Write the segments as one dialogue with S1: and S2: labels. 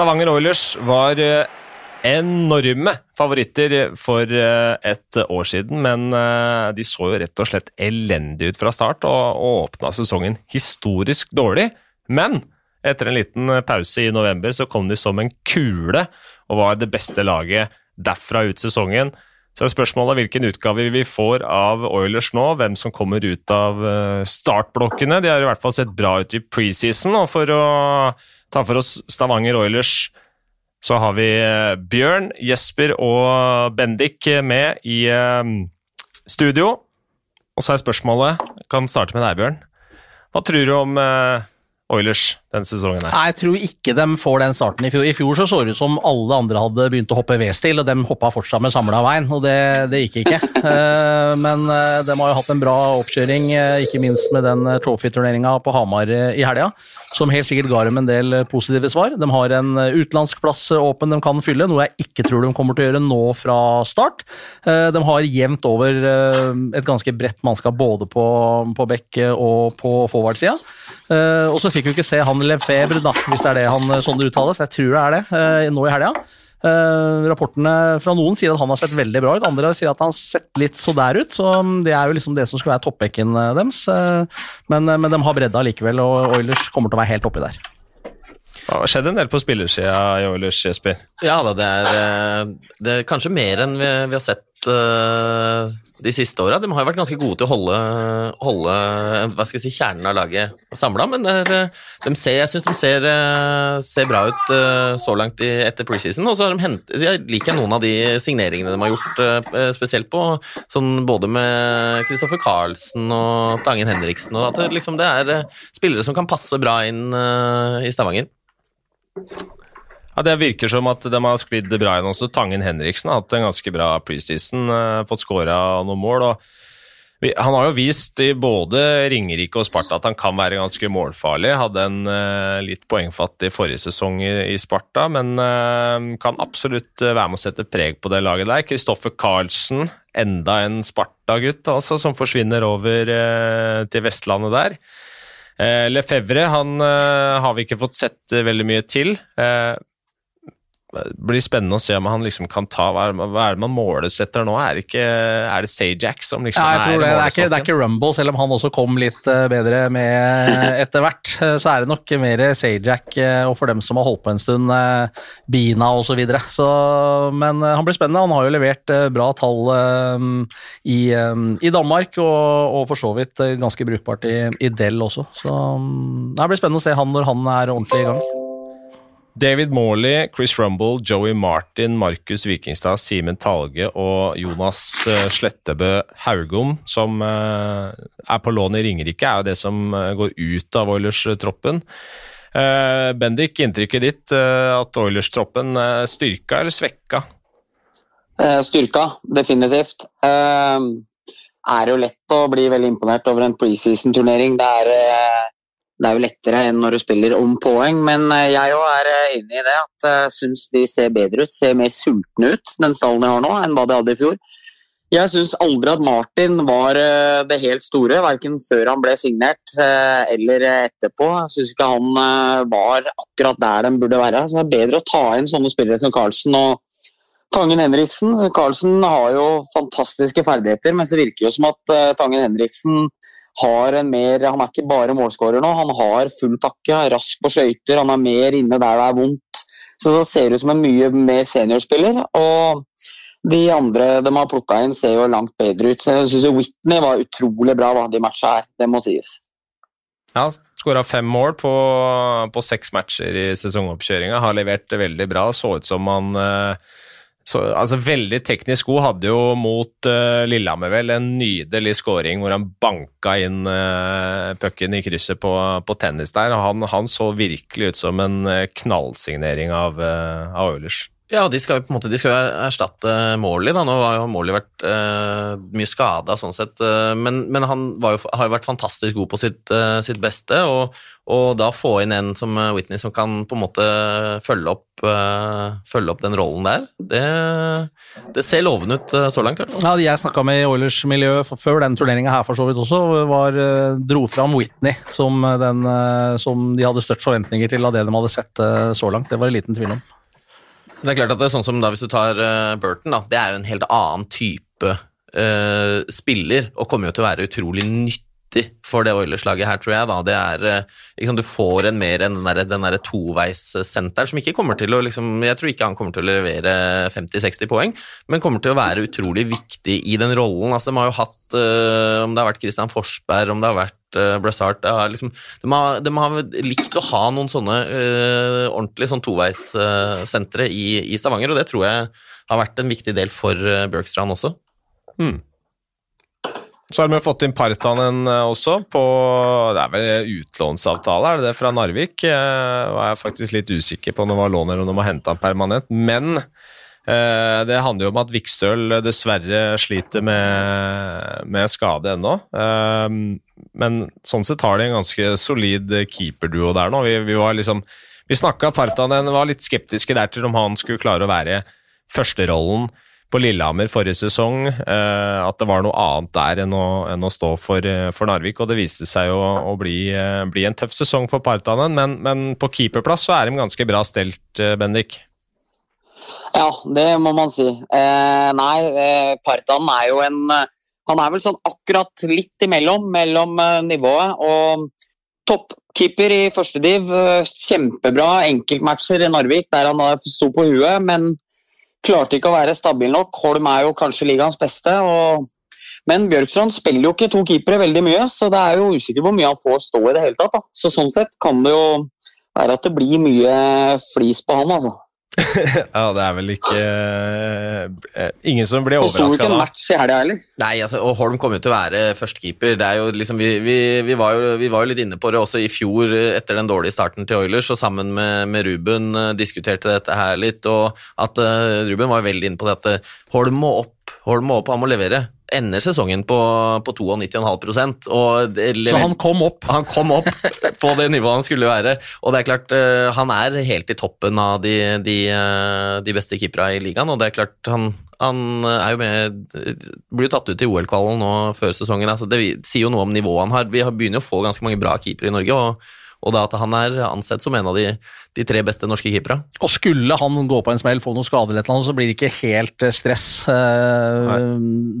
S1: Stavanger Oilers var eh, enorme favoritter for eh, et år siden, men eh, de så jo rett og slett elendig ut fra start og, og åpna sesongen historisk dårlig. Men etter en liten pause i november så kom de som en kule og var det beste laget derfra ut sesongen. Så er spørsmålet hvilken utgave vi får av Oilers nå, hvem som kommer ut av startblokkene. De har i hvert fall sett bra ut i preseason, og for å ta for oss Stavanger Oilers så har vi eh, Bjørn, Jesper og Bendik med i eh, studio. Og så er spørsmålet Kan starte med deg, Bjørn. Hva tror du om eh, Oilers denne sesongen? her?
S2: Nei, Jeg tror ikke de får den starten i fjor. I fjor så, så det ut som alle andre hadde begynt å hoppe V-stil, og de hoppa fortsatt med samla veien, og det, det gikk ikke. Men de har jo hatt en bra oppkjøring, ikke minst med den trophy-turneringa på Hamar i helga som helt sikkert ga dem en del positive svar. De har en utenlandsk plass åpen de kan fylle, noe jeg ikke tror de kommer til å gjøre nå fra start. Eh, de har jevnt over eh, et ganske bredt mannskap både på, på bekk og på forward-sida. Eh, og så fikk vi ikke se han Lefebvre, da, hvis det er det han sånn det uttales. Jeg tror det er det, nå i helga. Uh, rapportene fra noen sier at han har sett veldig bra ut, andre sier at han har sett litt så der ut. Så det er jo liksom det som skal være toppbekken deres. Uh, men, men, de har bredda likevel, og Oilers kommer til å være helt oppi der.
S1: Det har skjedd en del på spillersida i Oilers, Jesper?
S3: Ja da, det er, eh, det er kanskje mer enn vi, vi har sett uh, de siste åra. De har jo vært ganske gode til å holde, holde hva skal jeg si, kjernen av laget samla, men er, eh, de ser, jeg syns de ser, uh, ser, bra ut uh, så langt i, etter preseason. Og så har de hentet, jeg liker noen av de signeringene de har gjort, spesielt på sånn både med Kristoffer Carlsen og Tangen Henriksen, og at det, liksom, det er spillere som kan passe bra inn i Stavanger.
S1: Ja, Det virker som at de har sklidd bra igjen også. Tangen Henriksen har hatt en ganske bra preseason, uh, fått skåra noen mål. og Han har jo vist i både Ringerike og Sparta at han kan være ganske målfarlig. Hadde en uh, litt poengfattig forrige sesong i, Sparta, men uh, kan absolutt være med å sette preg på det laget der. Kristoffer Karlsen, enda en Sparta-gutt altså, som forsvinner over til Vestlandet der. Lefevre han har vi ikke fått sett veldig mye til. Blir spennende å se om han liksom kan ta Hva er, det man måles etter nå? Er det, ikke, er det Sajak som liksom
S2: ja, jeg tror er det, det, er ikke, det er ikke Rumble, selv om han også kom litt eh, bedre med etter hvert. Eh, så er det nok mer Sajak, eh, og for dem som har holdt på en stund, Bina osv. Så videre. så, men han blir spennende. Han har jo levert bra tall i, i Danmark, og, og, for så vidt ganske brukbart i, i Dell også. Så mm, det blir spennende å se han når han er ordentlig i gang.
S1: David Morley, Chris Rumble, Joey Martin, Markus Vikingstad, Simen Talge og Jonas eh, Slettebø Haugom, som eh, er på lån i Ringerike, er jo det som eh, går ut av Oilers-troppen. Bendik, inntrykket ditt at Oilers-troppen styrka eller svekka?
S4: Styrka, definitivt. Det er jo lett å bli veldig imponert over en preseason-turnering. Det er det er jo lettere enn når du spiller om poeng, men eh, jeg òg er eh, enig i det. at Jeg eh, syns de ser bedre ut, ser mer sultne ut, den stallen de har nå, enn hva de hadde i fjor. Jeg syns aldri at Martin var det helt store, verken før han ble signert eller etterpå. Jeg syns ikke han var akkurat der den burde være. Så det er bedre å ta inn sånne spillere som Carlsen og Tangen Henriksen. Carlsen har jo fantastiske ferdigheter, men det virker jo som at Tangen Henriksen har en mer Han er ikke bare målskårer nå, han har full pakke. Er rask på skøyter, han er mer inne der det er vondt. Så det ser ut som en mye mer seniorspiller. Og de andre de har plukka inn, ser jo langt bedre ut. Så jeg syns Whitney var utrolig bra da, de matcha her. Det må sies.
S1: Ja, Skåra fem mål på, på seks matcher i sesongoppkjøringa. Har levert veldig bra. Så ut som han eh, så, altså Veldig teknisk god. Hadde jo mot uh, Lillehammer vel en nydelig scoring hvor han banka inn uh, pucken i krysset på, på tennis der. Han, han, så virkelig ut som en uh, knallsignering av, uh, av Oilers.
S3: Ja, de skal jo på en måte de skal jo erstatte Morley. da, Nå har jo Morley vært eh, mye skada, sånn sett, uh, men, men, han jo, har jo vært fantastisk god på sitt, eh, sitt beste. Og, og, da få inn en som Whitney som kan på en måte følge opp, følge opp den rollen der, det, det ser lovende ut så langt. hvert
S2: Ja, de jeg snakka med i Oilers-miljøet før den turneringa her for så vidt også, var, dro fram Whitney som den som de hadde størst forventninger til av det de hadde sett så langt. Det var det liten tvil om.
S3: Det er klart at det er sånn som da hvis du tar uh, Burton, da, det er jo en helt annen type uh, spiller, og kommer jo til å være utrolig nyttig for det Oilers-laget her, tror jeg. da, det er, liksom, Du får en mer enn den der, den der toveissenteren som ikke kommer til å liksom, Jeg tror ikke han kommer til å levere 50-60 poeng, men kommer til å være utrolig viktig i den rollen. altså De har jo hatt, om det har vært Christian Forsberg, om det har vært uh, Brassard liksom, de, har, de, har, likt å ha noen sånne uh, ordentlige sånn toveissentre uh, i, i, Stavanger, og det tror jeg har vært en viktig del for uh, Bjørkstrand også. Mm.
S1: Så har vi fått inn Partanen også, på Det er vel utlånsavtale, er det det, fra Narvik? Jeg var faktisk litt usikker på om det var lån eller om de har henta han permanent. Men Eh, det handler jo om at Vikstøl dessverre sliter med, med skade ennå. Eh, men sånn sett har de en ganske solid keeperduo der nå. Vi, vi var liksom Vi snakka Partanen, var litt skeptiske der til om han skulle klare å være førsterollen på Lillehammer forrige sesong. Eh, at det var noe annet der enn å, enn å stå for, for, Narvik. Og det viste seg å, å bli, bli, en tøff sesong for Partanen, men, men på keeperplass så er de ganske bra stelt, Bendik.
S4: Ja, det må man si. Eh, nei, eh, Partan er jo en eh, Han er vel sånn akkurat litt imellom, mellom eh, nivået. Og toppkeeper i første div. Eh, kjempebra enkeltmatcher i Narvik der han sto på huet, men klarte ikke å være stabil nok. Holm er jo kanskje ligaens beste. og men Bjørkstrand spiller jo ikke to keepere veldig mye, så det er jo usikker hvor mye han får stå i det hele tatt. Da. Så Sånn sett kan det jo være at det blir mye flis på han, altså.
S1: ja, det er vel ikke uh, Ingen som blir overraska da. Det sto ikke
S4: en match i helga heller.
S3: Nei, altså, og Holm kommer jo til å være førstekeeper. Det er jo liksom, vi, vi, vi, var jo, vi, var jo, litt inne på det også i fjor etter den dårlige starten til Oilers, og sammen med, med Ruben uh, diskuterte dette her litt, og at uh, Ruben var veldig inne på det at Holm må opp, Holm må opp, han må levere ender sesongen på, på 92,5 og
S2: det, Så han kom opp?
S3: Han kom opp på det nivået han skulle være. Og det er klart, uh, han er helt i toppen av de, de, uh, de beste keeperne i ligaen, og det er klart, han, han er jo med Blir jo tatt ut i OL-kvalen nå før sesongen. Altså det sier jo noe om nivået han har. Vi begynner jo å få ganske mange bra keepere i Norge. og og det at han er ansett som en av de, de tre beste norske keepere.
S2: Og skulle han gå på en smell, få noen skader eller noe, så blir det ikke helt eh, stress. Eh, Nei.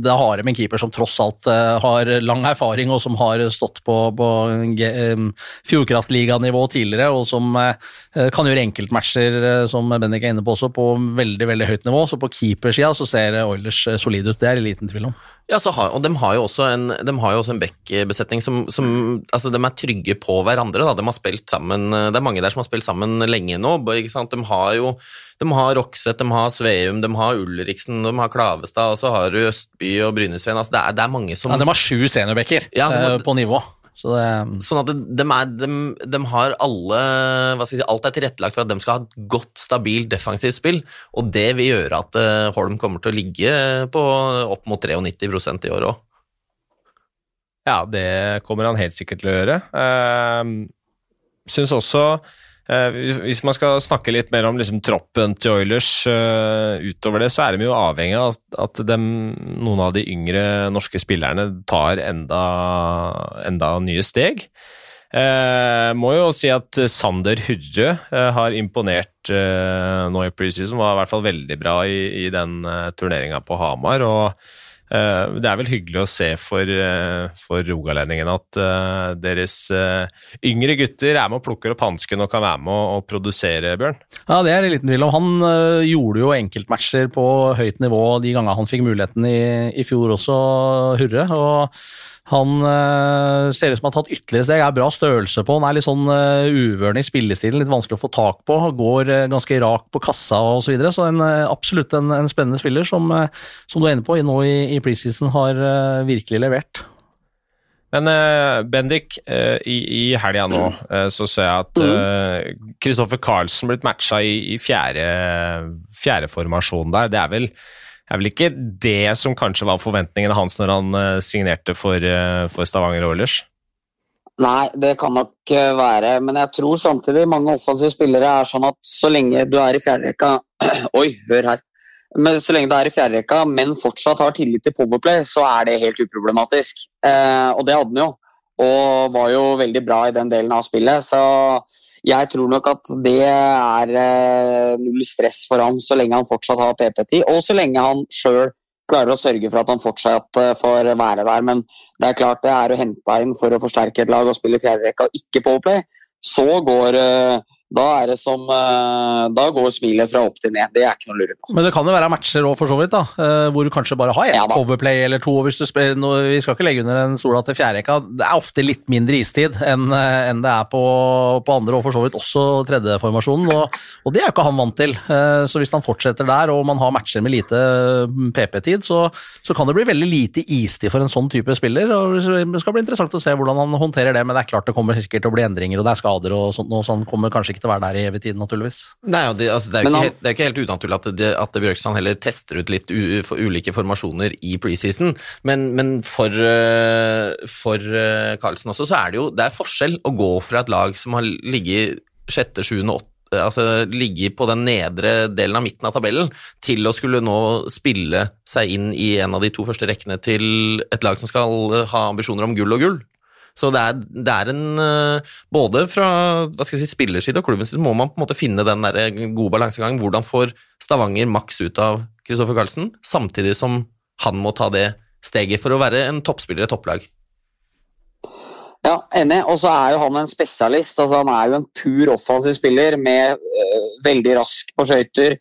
S2: Det har de en keeper som tross alt eh, har lang erfaring, og som har stått på, på Fjordkraftliganivå tidligere, og som kan gjøre enkeltmatcher, som Bendik er inne på også, på veldig veldig høyt nivå. Så på keepersida så ser Oilers solid ut, det er det liten tvil om.
S3: Ja, har, og de har jo også en, de en backbesetning som, som altså, de er trygge på hverandre. Da. De har spilt sammen, det er mange der som har spilt sammen lenge nå. De har jo de har Rokseth, de har Sveum, de har Ulriksen, de har Klavestad, og så har du Østby og Brynesveen. Altså, det, det, er, mange som
S2: Ja, De har sju seniorbacker ja, eh, på nivå. Så det...
S3: Sånn at de, er, de, de, har alle hva skal jeg si, Alt er tilrettelagt for at de skal ha et godt, stabilt defensivt spill, og det vil gjøre at uh, Holm kommer til å ligge på opp mot 93% i år òg.
S1: Ja, det kommer han helt sikkert til å gjøre. Uh, Syns også Eh, hvis man skal snakke litt mer om liksom, troppen til Oilers uh, utover det, så er de jo avhengig av at de, noen av de yngre norske spillerne tar enda, enda nye steg. Eh, må jo si at Sander Hurre eh, har imponert nå i preseason. Var i hvert fall veldig bra i, i den turneringa på Hamar. og Eh, det er vel hyggelig å se for, eh, for rogalendingene at eh, deres yngre gutter er med og plukker opp hansken og kan være med å produsere, Bjørn?
S2: Ja, det er det liten tvil om. Han gjorde jo enkeltmatcher på høyt nivå de gangene han fikk muligheten i, i fjor også, Hurre. og han øh, ser ut som han har tatt ytterligere steg, er bra størrelse på. Han er litt sånn øh, uvørende i spillestilen, litt vanskelig å få tak på. Han Går øh, ganske rak på kassa osv. Så, videre. så en, absolutt en, en, spennende spiller som, som, du er inne på nå i, i preseason har virkelig levert.
S1: Men Bendik, i, i helga nå så ser jeg at Kristoffer Carlsen blitt matcha i, i fjerde, fjerde formasjon der. Det er vel, er vel, ikke det som kanskje var forventningene hans når han signerte for, for Stavanger Oilers?
S4: Nei, det kan nok være, men jeg tror samtidig mange offensive spillere er sånn at så lenge du er i fjerderekka Oi, hør her. Men så lenge du er i fjerderekka, men fortsatt har tillit til Powerplay, så er det helt uproblematisk. Eh, og det hadde han jo, og var jo veldig bra i den delen av spillet. Så jeg tror nok at det er eh, null stress for han så lenge han fortsatt har PP10, og så lenge han sjøl klarer å sørge for at han fortsatt eh, får være der. Men det er klart det er å hente inn for å forsterke et lag og spille fjerderekka og ikke Powerplay. Så går uh, da er det som eh, Da går smilet fra opp til ned. Det er ikke noe å lure på.
S2: Men det kan jo være matcher òg, for så vidt, da, eh, hvor du kanskje bare har ett ja, overplay eller to. hvis du spiller, Vi skal ikke legge under en stol at fjerderekka Det er ofte litt mindre istid enn, eh, enn det er på, på, andre, og for så vidt også tredjeformasjonen. Og, og det er jo ikke han vant til. Så hvis han fortsetter der, og man har matcher med lite PP-tid, så, så, kan det bli veldig lite istid for en sånn type spiller. og Det skal bli interessant å se hvordan han håndterer det, men det er klart det kommer sikkert til å bli endringer, og det er skader og sånt, og sånn kommer kanskje ikke ikke til å være der i evig tid, naturligvis.
S3: Nei, det, altså, det, er han, ikke, det, er ikke, helt unaturlig at, det, at Bjørkstrand heller tester ut litt u, for ulike formasjoner i preseason, men, men for, uh, for uh, Carlsen også, så er det jo det er forskjell å gå fra et lag som har ligget sjette, sjuende, åtte altså ligge på den nedre delen av midten av tabellen, til å skulle nå spille seg inn i en av de to første rekkene til et lag som skal ha ambisjoner om gull og gull. Så det er, det er en eh, Både fra hva skal jeg si, spillerside og klubbens side må man på en måte finne den der eh, gode balansegangen. Hvordan får Stavanger maks ut av Kristoffer Carlsen, samtidig som han må ta det steget for å være en toppspiller i topplag?
S4: Ja, enig. Og så er jo han en spesialist. altså Han er jo en pur offensiv spiller med øh, veldig rask på skøyter,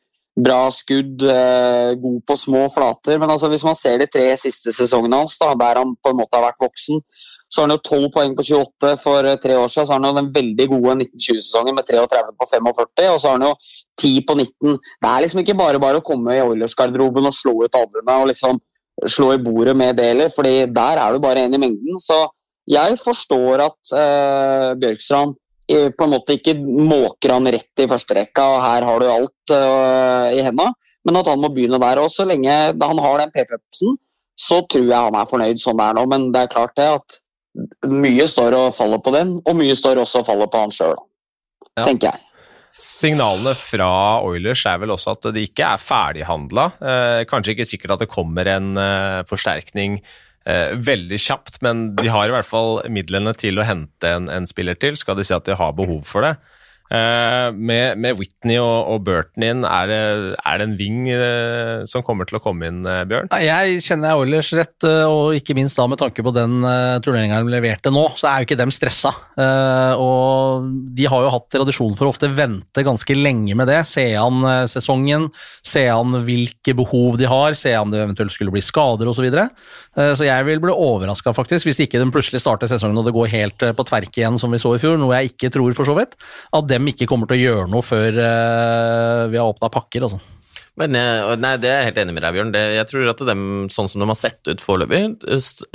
S4: bra skudd, eh, god på små flater. Men altså, hvis man ser de tre siste sesongene hans, da, der han på en måte har vært voksen, så har han jo 12 poeng på 28 for eh, tre år siden. Så har han jo den veldig gode 1920-sesongen med 33 på 45, og så har han jo 10 på 19. Det er liksom ikke bare bare å komme i Oilers-garderoben og slå ut albuene og liksom slå i bordet med det heller, fordi der er du bare én i mengden. Så jeg forstår at eh, Bjørkstrand på en måte ikke måker han rett i førsterekka, og her har du alt uh, i henda, men at han må begynne der. Og så lenge han har den PP-pupsen, så tror jeg han er fornøyd sånn det er nå, men det er klart det at mye står og faller på den, og mye står også og faller på han sjøl, ja. tenker jeg.
S1: Signalene fra Oilers er vel også at de ikke er ferdighandla. Eh, kanskje ikke sikkert at det kommer en eh, forsterkning eh, veldig kjapt, men de har i hvert fall midlene til å hente en, en spiller til. Skal de si at de har behov for det? Uh, med, med, Whitney og, og Burton inn, er det, er det en ving uh, som kommer til å komme inn, uh, Bjørn?
S2: Jeg kjenner Oilers rett, og ikke minst da med tanke på den turneringa de leverte nå, så er jo ikke dem stressa. og de har jo hatt tradisjon for å ofte vente ganske lenge med det. Se an sesongen, se an hvilke behov de har, se an det eventuelt skulle bli skader osv. Så, videre. så jeg vil bli overraska faktisk, hvis ikke de plutselig starter sesongen og det går helt på tverke igjen som vi så i fjor, noe jeg ikke tror for så vidt. at det dem ikke kommer til å gjøre noe før uh, vi har åpna pakker. altså.
S3: Men, eh, nei, Det er jeg helt enig med deg, Bjørn. Det, jeg tror at de, sånn som de har sett ut foreløpig,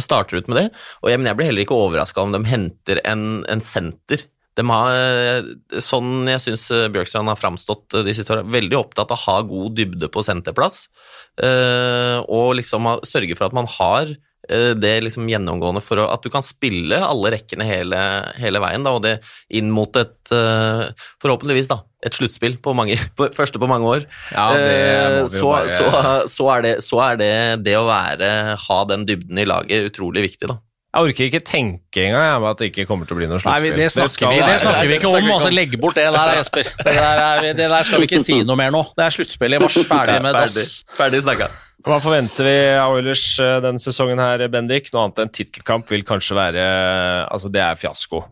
S3: starter ut med det. Og jeg, jeg blir heller ikke overraska om de henter en, en senter. De har, eh, sånn jeg syns Bjørkstrand har framstått de siste årene, veldig opptatt av å ha god dybde på senterplass. Og liksom sørge for at man har Eh, det liksom gjennomgående for at du kan spille alle rekkene hele, hele veien, da, og det inn mot et eh, forhåpentligvis da, et sluttspill på mange, på, første på mange år. Ja, eh, så, bare... så, så, er det, så, er det, det å være, ha den dybden i laget utrolig viktig, da.
S1: Jeg orker ikke tenke engang om at det ikke kommer til å bli noe sluttspill.
S2: Det snakker, vi, det snakker vi, ikke om. altså Legg bort det der, Jesper. Det der, er, det der skal vi ikke si noe mer nå. Det er sluttspill i mars. Ferdig med dass.
S3: Ferdig, ferdig snakka.
S1: Hva forventer vi av Oilers eh, denne sesongen her, Bendik? Noe annet enn tittelkamp vil kanskje være Altså, det er fiasko.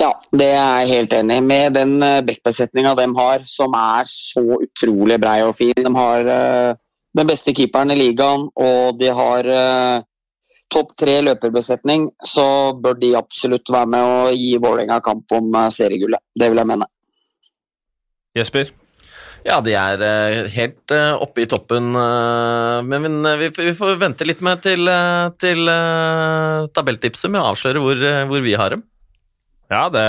S4: Ja, det er jeg helt enig i. Med den eh, backbesetninga de har, som er så utrolig brei og fin. De har uh, den beste keeperen i ligaen, og de har uh, topp tre løperbesetning, så bør de absolutt være med og gi Vålerenga kamp om seriegullet. Det vil jeg mene.
S1: Jesper?
S3: Ja, de er eh, helt eh, oppe i toppen, eh, men vi, vi får vente litt med til, til tabelltipset med å avsløre hvor, hvor vi har dem.
S1: Ja, det,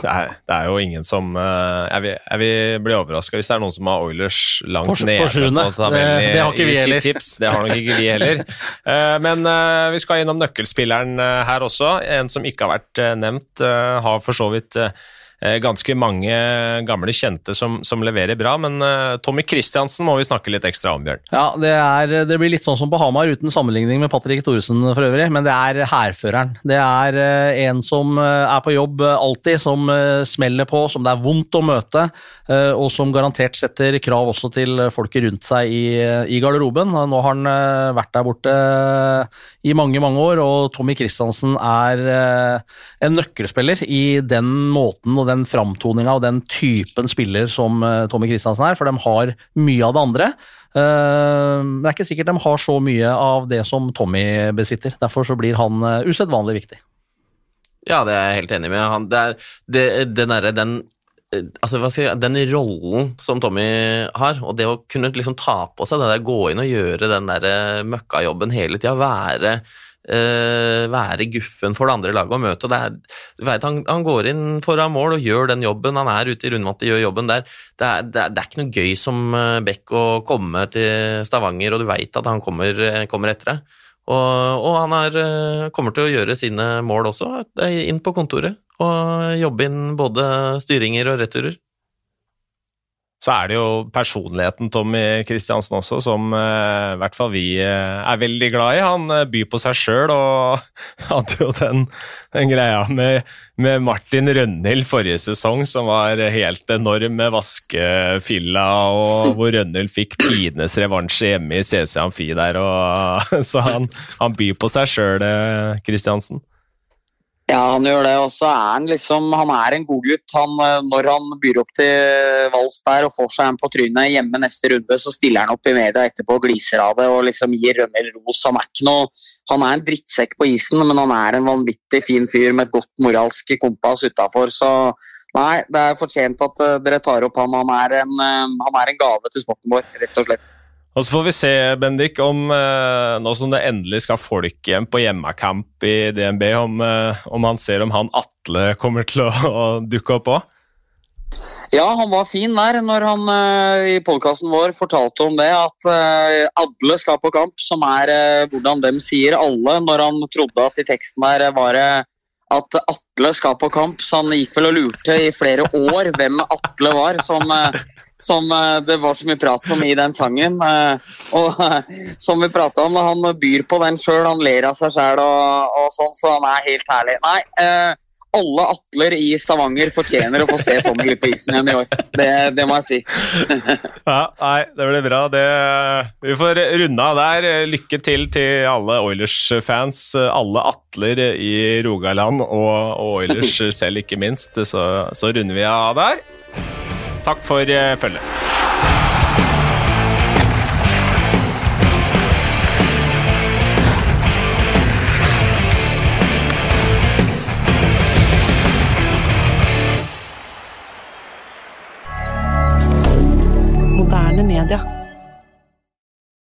S1: det, er, det er jo ingen som Jeg vil, jeg vil bli overraska hvis det er noen som har Oilers langt
S2: På
S1: nede
S2: på
S1: tabellen
S2: Det- det har ikke
S1: i
S2: vi
S1: sitt
S2: heller.
S1: Tips. Det har nok ikke vi heller. Eh, Men vi skal innom nøkkelspilleren her også. En som ikke har vært nevnt, har for så vidt ganske mange gamle kjente som, som leverer bra, men eh, Tommy Christiansen må vi snakke litt ekstra om, Bjørn.
S2: Ja, det, er, det blir litt sånn som på Hamar, uten sammenligning med Patrick Thoresen for øvrig, men det er hærføreren. Det er eh, en som eh, er på jobb eh, alltid, som eh, smeller på, som det er vondt å møte, eh, og som garantert setter krav også til folket rundt seg i, i garderoben. Nå har han eh, vært der borte eh, i mange, mange år, og Tommy Christiansen er eh, en nøkkelspiller i den måten og den framtoninga og den typen spiller som eh, Tommy Christiansen er, for de har mye av det andre. Eh, men det er ikke sikkert de har så mye av det som Tommy besitter. Derfor så blir han uh, usedvanlig viktig.
S3: Ja, det er jeg helt enig med. Han, det er, det, den derre den eh, Altså, jeg Den rollen som Tommy har, og det å kunne liksom ta på seg det der, gå inn og gjøre den der eh, møkkajobben hele tida, være eh, være guffen for det andre laget å møte. er, vet, han, han går inn foran mål og gjør den jobben. Han er ute i rundvannet, gjør jobben der. Det er, det, er, det er ikke noe gøy som eh, Beck å komme til Stavanger, og du veit at han kommer, eh, kommer etter deg. Og, og han er, kommer til å gjøre sine mål også, inn på kontoret. Og jobbe inn både styringer og returer.
S1: Så er det jo personligheten Tommy Kristiansen også, som eh, i hvert fall vi eh, er veldig glad i. Han eh, byr på seg sjøl, og hadde jo den, den greia med, med Martin Rønhild forrige sesong, som var helt enorm med vaskefilla, og hvor Rønhild fikk tidenes revansje hjemme i CC Amfi der. Og, så han, han byr på seg sjøl, Kristiansen.
S4: Ja, han gjør det. Og så er han liksom Han er en godgutt. Eh, når han byr opp til vals der og får seg en på trynet hjemme neste runde, så stiller han opp i media etterpå og gliser av det og liksom gir Rønhild ros. Han er ikke noe Han er en drittsekk på isen, men han er en vanvittig fin fyr med et godt moralsk kompass utafor. Så nei, det er fortjent at eh, dere tar opp ham. Han er en, eh, han er en gave til sporten vår, rett og slett.
S1: Og så får vi se, Bendik, om eh, nå som det endelig skal folk hjem på hjemmekamp i DNB, om, eh, om han ser om han Atle kommer til å, å dukke opp òg.
S4: Ja, han var fin der når han uh, i podkasten vår fortalte om det, at uh, alle skal på kamp, som er uh, hvordan dem sier alle, når han trodde at i teksten der var det at Atle skal på kamp, så han gikk vel og lurte i flere år hvem Atle var, som, eh, som eh, det var så mye prat om i den sangen. eh, Og som vi prata om, han byr på den sjøl, han ler av seg sjæl og, og sånn, så han er helt herlig. Nei, alle Atler i Stavanger fortjener å få se Tommy Glipp på isen igjen i år. Det, det må jeg si.
S1: Ja, nei, det blir bra. Det, vi får runde av der. Lykke til til alle Oilers-fans, alle Atler i Rogaland og, og Oilers selv, ikke minst. Så, så runder vi av der. Takk for eh, følget.
S5: Moderne media.